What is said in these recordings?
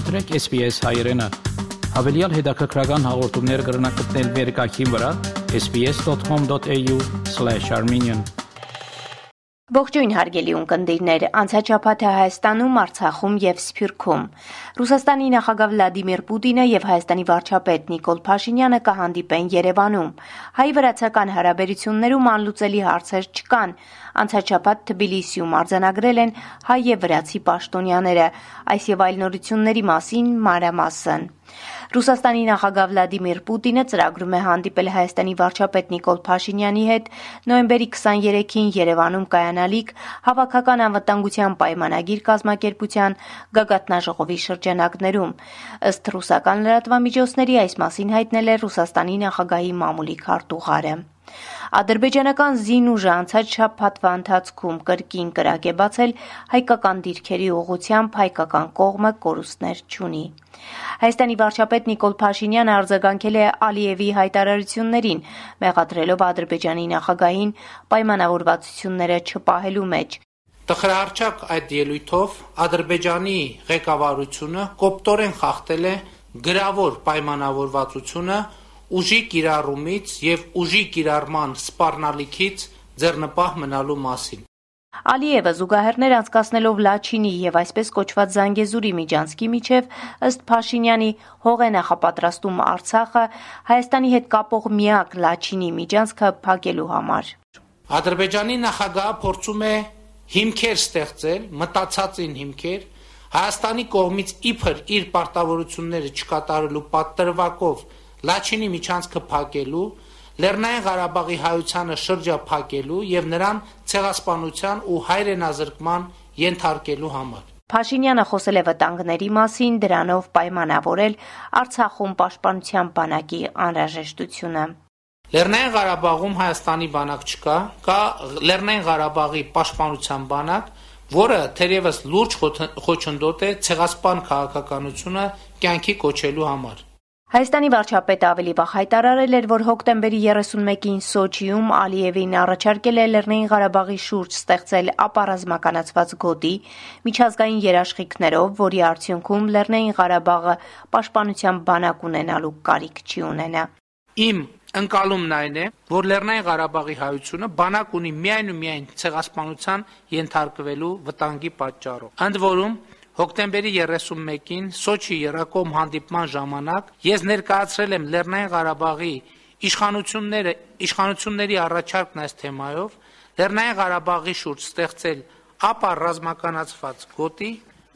մտրեք SPS հայրենը։ Հավելյալ հետաքրքրական հաղորդումներ կգրնակցնել վերկայքին վրա sps.com.au/armenian Ողջույն հարգելի ունկնդիրներ, անցաչափաթ է Հայաստանում, Արցախում եւ Սփյուռքում։ Ռուսաստանի նախագահ Վլադիմիր Պուտինը եւ Հայաստանի վարչապետ Նիկոլ Փաշինյանը կհանդիպեն Երևանում։ Հայ-վրացական հարաբերություններում անլուծելի հարցեր չկան։ Անցաչափաթ Թբիլիսիում արձանագրել են հայ եւ վրացի պաշտոնյաները։ Այս եւ այլ նորությունների մասին մանրամասն։ Ռուսաստանի նախագահ Վլադիմիր Պուտինը ծրագրում է հանդիպել Հայաստանի վարչապետ Նիկոլ Փաշինյանի հետ նոյեմբերի 23-ին Երևանում կայանալիք Հավաքական անվտանգության պայմանագիր կազմակերպության գագաթնաժողովի շրջանակներում։ Ըստ ռուսական լրատվամիջոցների այս մասին հայտնել է Ռուսաստանի նախագահի մամուլի քարտուղարը։ Ադրբեջանական զինուժը անցած շաբաթվա ընթացքում կրկին կրակ է բացել հայկական դիրքերի ուղությամբ հայկական կողմը կորուստներ չունի։ Հայաստանի վարչապետ Նիկոլ Փաշինյանը արձագանքել է Ալիևի հայտարարություններին, մեղադրելով Ադրբեջանի նախագահին պայմանավորվածությունները չպահելու մեջ։ Տխրահարճակ այդ ելույթով Ադրբեջանի ղեկավարությունը կոպտորեն խախտել է գրավոր պայմանավորվածությունը ուժի կիրառումից եւ ուժի կիրառման սպառնալիքից ձեռնպահ մնալու մասին։ Ալիևը զուգահեռներ անցկացնելով Լաչինի եւ այսպես կոչված Զանգեզուրի միջանցքի միջև ըստ Փաշինյանի հող է նախապատրաստում Արցախը Հայաստանի հետ կապող միակ Լաչինի միջանցքը փակելու համար։ Ադրբեջանի նախագահը փորձում է հիմքեր ստեղծել, մտածածին հիմքեր, Հայաստանի կողմից իբր իր պարտավորությունները չկատարելու պատրվակով Լաչինի միջանցքը փակելու, Լեռնային Ղարաբաղի հայությանը շրջափակելու եւ նրան ցեղասպանության ու հայրենազրկման ենթարկելու համար։ Փաշինյանը խոսել է վտանգների մասին, դրանով պայմանավորել Արցախում պաշտպանության բանակի անհրաժեշտությունը։ Լեռնային Ղարաբաղում Հայաստանի բանակ չկա, կա Լեռնային Ղարաբաղի պաշտպանության բանակ, որը թերևս լուրջ խոչընդոտ է ցեղասպան քաղաքականությունը կյանքի կոչելու համար։ Հայաստանի վարչապետը ավելի վաղ հայտարարել էր, որ հոկտեմբերի 31-ին Սոչիում Ալիևին առաջարկել է Լեռնային Ղարաբաղի շուրջ ստեղծել ապառազմականացված գոտի միջազգային երաշխիքներով, որի արդյունքում Լեռնային Ղարաբաղը պաշտպանության բանակ ունենալու կարիք չի ունենա։ Իմ ընկալումն այն է, որ Լեռնային Ղարաբաղի հայությունը բանակ ունի միայն ու միայն ցեղասպանության ենթարկվելու վտանգի պատճառով։ Ընդ որում Հոկտեմբերի 31-ին Սոչի Երակոմ հանդիպման ժամանակ ես ներկայացրել եմ Լեռնային Ղարաբաղի իշխանությունները իշխանությունների առաջարկն այս թեմայով Լեռնային Ղարաբաղի շուրջ ստեղծել ապա ռազմականացված գոտի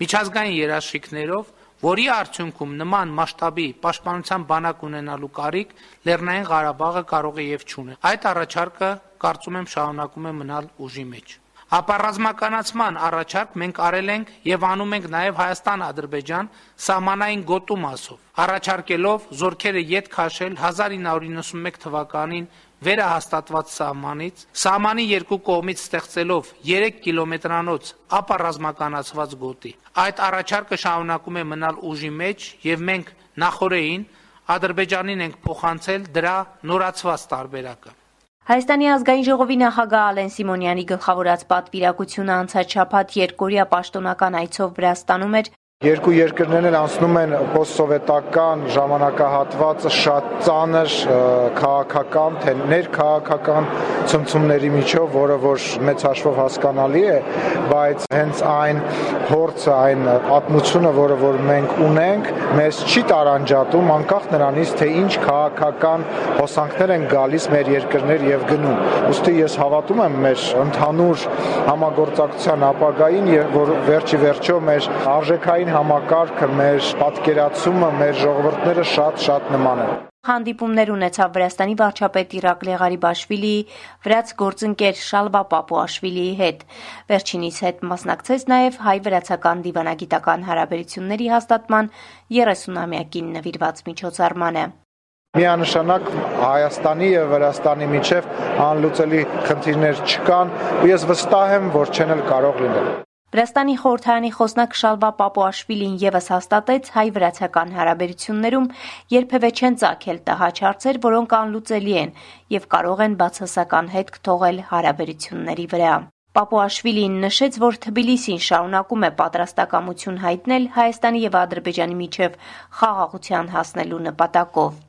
միջազգային երաշխիքներով, որի արդյունքում նման մասշտաբի պաշտպանության բանակ ունենալու կարիք Լեռնային Ղարաբաղը կարող է եւ չունի։ Այդ առաջարկը կարծում եմ շարունակում է մնալ ուժի մեջ։ Ապառազմականացման առաջարկ մենք արել ենք եւ անում ենք նաեւ Հայաստան-Ադրբեջան սահմանային գոտու մասով, առաջարկելով զորքերը յետ քաշել 1991 թվականին վերահաստատված սահմանից, սահմանի երկու կողմից ստեղծելով 3 կիլոմետրանոց ապառազմականացված գոտի։ Այդ առաջարկը շարունակում է մնալ ուժի մեջ եւ մենք նախորդին Ադրբեջանին ենք փոխանցել դրա նորացված տարբերակը։ Հայաստանի ազգային ժողովի նախագահ Ալեն Սիմոնյանի գլխավորած պատվիրակությունը անցած շաբաթ երկորյա պաշտոնական այցով Վրաստանում էր Երկու երկրներն էլ անցնում են post-սովետական ժամանակահատվածը շատ ծանր քաղաքական, թե ներքաղաքական ցնցումների միջով, որը որ մեծ հաշվով հասկանալի է, բայց հենց այն փորձը, այն պատմությունը, որը որ մենք ունենք, մեզ չի տարանջատում անկախ նրանից, թե ինչ քաղաքական հոսանքներ են գալիս մեր երկրներ եւ գնում։ Ոստի ես հավատում եմ մեր ընդհանուր համագործակցության ապագային, որ վերջի վերջո մեր արժեքային համակարգը, մեր պատկերացումը, մեր ժողովուրդները շատ-շատ նման են։ Հանդիպումներ ունեցավ Վրաստանի վարչապետ Իրակլի Ղարիբաշվիլիի, վրաց գործընկեր Շալվա Պապուաշվիլիի հետ։ Վերջինիս հետ մասնակցեց նաև հայ-վրացական դիվանագիտական հարաբերությունների հաստատման 30-ամյակին նվիրված միջոցառմանը։ Միանշանակ Հայաստանի եւ Վրաստանի միջև անլուծելի խնդիրներ չկան, ու ես վստահ եմ, որ չեն էլ կարող լինել։ Վրաստանի խորհրդարանի խոսնակ Շալվա Պապուաշվիլին եւս հաստատեց հայ-վրացական հարաբերություններում. Երբևէ չեն ցակել տհաճ հարցեր, որոնք անլուծելի են եւ կարող են բացասական հետք թողել հարաբերությունների վրա։ Պապուաշվիլին նշեց, որ Թբիլիսին շարունակում է պատրաստակամություն հայտնել Հայաստանի եւ Ադրբեջանի միջև խաղաղության հասնելու նպատակով։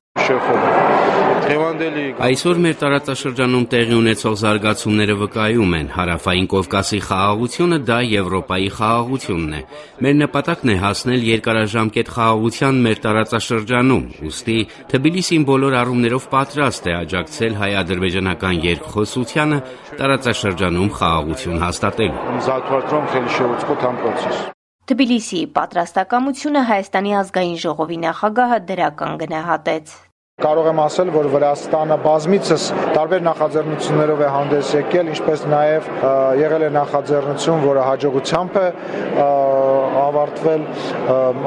Այսօր մեր տարածաշրջանում տեղի ունեցող զարգացումները վկայում են, հարավային Կովկասի խաղաղությունը դա Եվրոպայի խաղաղությունն է։ Մեր նպատակն է հասնել երկարաժամկետ խաղաղության մեր տարածաշրջանում, ուստի Թբիլիսին բոլոր առումներով պատրաստ է աջակցել հայ-ադրբեջանական երկխոսությանը տարածաշրջանում խաղաղություն հաստատելու։ Թբիլիսիի պատրաստակամությունը Հայաստանի ազգային ժողովի նախագահը դրական գնահատեց։ Կարող եմ ասել, որ Վրաստանը բազմիցս տարբեր նախաձեռնություններով է հանդես եկել, ինչպես նաև եղել է նախաձեռնություն, որը հաջողությամբ է ավարտվել,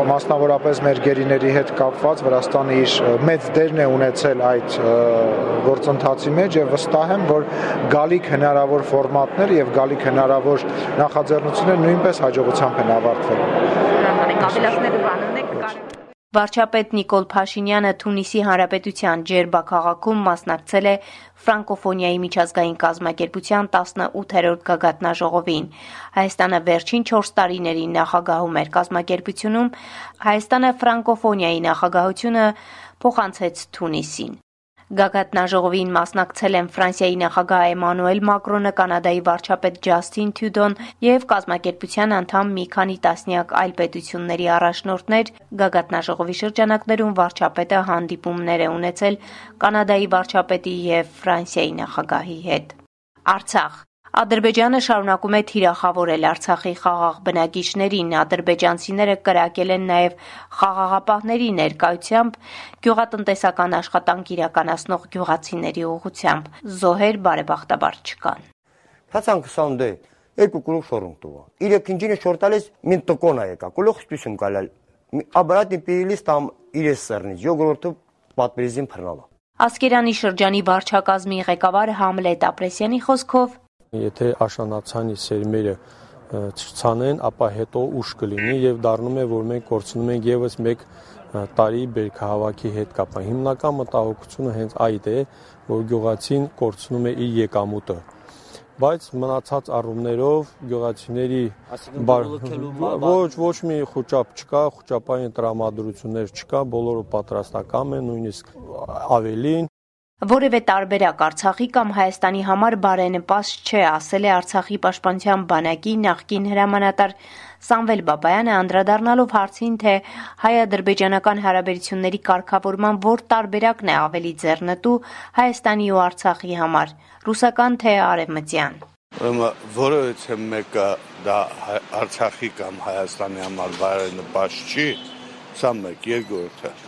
մասնավորապես մեր գերիների հետ կապված Վրաստանը իր մեծ դերն է ունեցել այդ գործընթացի մեջ եւ վստահ եմ, որ գալիք հնարավոր ֆորմատներ եւ գալիք հնարավոր նախաձեռնություններ նույնպես հաջողությամբ են ավարտվել։ Ավելացնելու բան ունեք կարևոր Վարչապետ Նիկոլ Փաշինյանը Թունիսի Հանրապետության Ջերբա քաղաքում մասնակցել է ֆրանկոֆոնիայի միջազգային կազմակերպության 18-րդ գագաթնաժողովին։ Հայաստանը վերջին 4 տարիներին նախագահում էր կազմակերպությունում, Հայաստանը ֆրանկոֆոնիայի նախագահությունը փոխանցեց Թունիսին։ Գագաթնաժողովին մասնակցել են Ֆրանսիայի նախագահ Էմանուել Մակրոնը, Կանադայի վարչապետ Ջասթին Թյուդոն եւ կազմակերպության անդամ մի քանի տասնյակ այլ պետությունների առաջնորդներ։ Գագաթնաժողովի շրջանակներում վարչապետը հանդիպումներ է ունեցել Կանադայի վարչապետի եւ Ֆրանսիայի նախագահի հետ։ Արցախ Ադրբեջանը շարունակում է թիրախավորել Արցախի խաղաղ բնակիչներին։ Ադրբեջանցիները կրակել են նաև խաղաղապահների ներկայությամբ գյուղատնտեսական աշխատանք իրականացնող գյուղացիների ուղությամբ։ Զոհեր բարեբախտաբար չկան։ Փացանքսանդե երկու կուլուխ շորուն տուա։ Իրեք ինջինը շորտալես մին տկոնա եկա։ Կուլուխ սպիսում կալալ։ Աբարատի պիլիս տամ իրես սեռնից։ Յոգորտը պատպերիզին փռնալա։ Ասկերանի շրջանի վարչակազմի ղեկավար Համլետ Ապրեսյանի խոսքով Եթե աշանացանի սերմերը չցանեն, ապա հետո ուշ կլինի եւ դառնում է, որ մենք կորցնում ենք եւս մեկ տարի բերքահավաքի հետ կապը։ Հիմնական մտահոգությունը հենց այդ է, որ գյուղացին կորցնում է իր եկամուտը բայց մնացած առումներով գյուղացիների ոչ ոչ մի խոճապ չկա, խոճապային տրամադրություններ չկա, բոլորը պատրաստական են, նույնիսկ ավելին Որևէ տարբերակ Արցախի կամ Հայաստանի համար բարենպաստ չէ, ասել է Արցախի պաշտպանության բանակի նախկին հրամանատար Սամվել Բաբայանը անդրադառնալով հարցին, թե հայ-ադրբեջանական հարաբերությունների կարգավորման որ տարբերակն է ավելի ձեռնտու Հայաստանի ու Արցախի համար՝ ռուսական թե արևմտյան։ Ուրեմն որևէ մեկը դա Արցախի կամ Հայաստանի համար բարենպաստ չի, սա մեկ, երկրորդը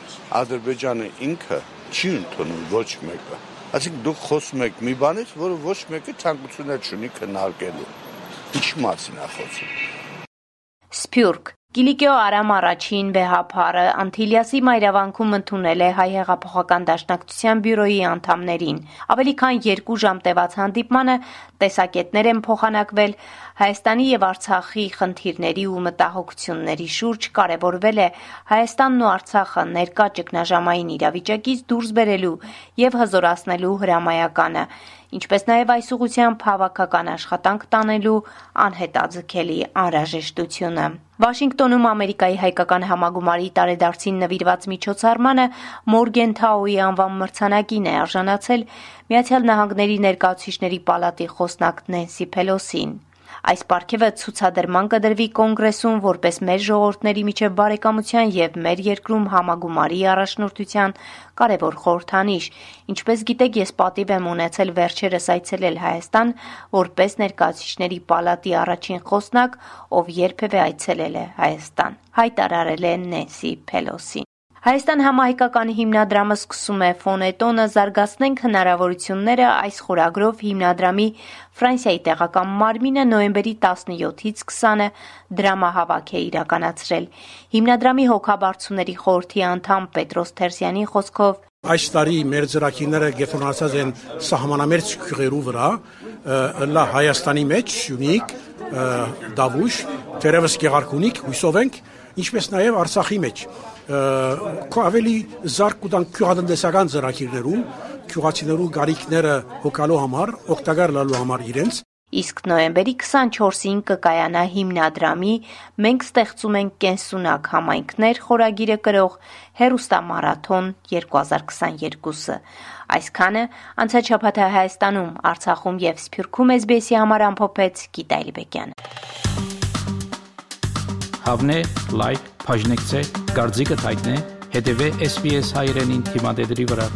Ադրբեջանը ինքը չի ընդունում ոչ մեկը։ Այսինքն դուք խոսում եք մի բանից, որը ոչ մեկը ցանկություններ չունի քննարկելու։ Ինչ մասին է խոսում։ Սփյուռք Կիլիկիո Արամ առաջին վեհապարը Անտիլիասի մայրավանքում ընդունել է հայ հեղափոխական դաշնակցության բյուրոյի անդամներին։ Ավելի քան 2 ժամ տևած հանդիպմանը տեսակետներ են փոխանակվել Հայաստանի եւ Արցախի խնդիրների ու մտահոգությունների շուրջ կարևորվել է Հայաստանն ու Արցախը ներկա ճգնաժամային իրավիճակից դուրս բերելու եւ հզորացնելու հրամայականը ինչպես նաև այս ուղությամբ հավաքական աշխատանք տանելու անհետաձգելի անհրաժեշտությունը։ Վաշինգտոնում Ամերիկայի հայկական համագումարի տարեդարձին նվիրված միջոցառմանը Մորգենթաուի անվան մրցանակին է արժանացել Միացյալ Նահանգների ներկայացուցիչների պալատի խոսնակ Նենսի Փելոսին։ Այս պարգևը ցուցադրման կդրվի կոնգրեսում որպես մեր ժողովուրդների միջև բարեկամության եւ մեր երկրում համագումարի առաջնորդության կարևոր խորհրդանիշ։ Ինչպես գիտեք, ես պատիվ եմ ունեցել վերջերս այցելել Հայաստան որպես ներկայացուցիչների պալատի առաջին խոսնակ, ով երբևէ այցելել է Հայաստան։ Հայտարարել է Նենսի Փելոսին։ Հայաստան համահայկական հիմնադրամը սկսում է ֆոնետոնը «Զարգացնենք հնարավորությունները» այս խորագրով հիմնադրամի Ֆրանսիայի տեղական մարմինը նոյեմբերի 17-ից 20-ը դրամահավաք է իրականացրել։ Հիմնադրամի հոգաբարձուների խորհրդի անդամ Պետրոս Թերսյանի խոսքով. Այս տարի մեր ծրագիրները գետրոնացած են սահմանամերձ քյուղերու վրա, լա Հայաստանի մեջ Սյունիք, Դավուշ, Տերևս Գեղարքունիք, հույսով ենք, ինչպես նաև Արցախի մեջ ավելի զարգ ու քյուղատնտեսական ծրագիրներում քյուղացիներու գարիքները հոգալու համար, օգտակար լալու համար իրենց Իսկ նոյեմբերի 24-ին կկայանա հիմնադրամի «Մենք ստեղծում ենք կենսունակ համայնքներ» խորագիրը կրող հերոստամարաթոն 2022-ը։ Այսքանը անցած շաբաթ Հայաստանում, Արցախում եւ Սփյուռքում SBS-ի համար ամփոփեց Գիտա Հավնե, լայք, բաժնեկցե, դարձիկը թայտնե, հետեւե SBS հայրենին թիմադեդի վրա։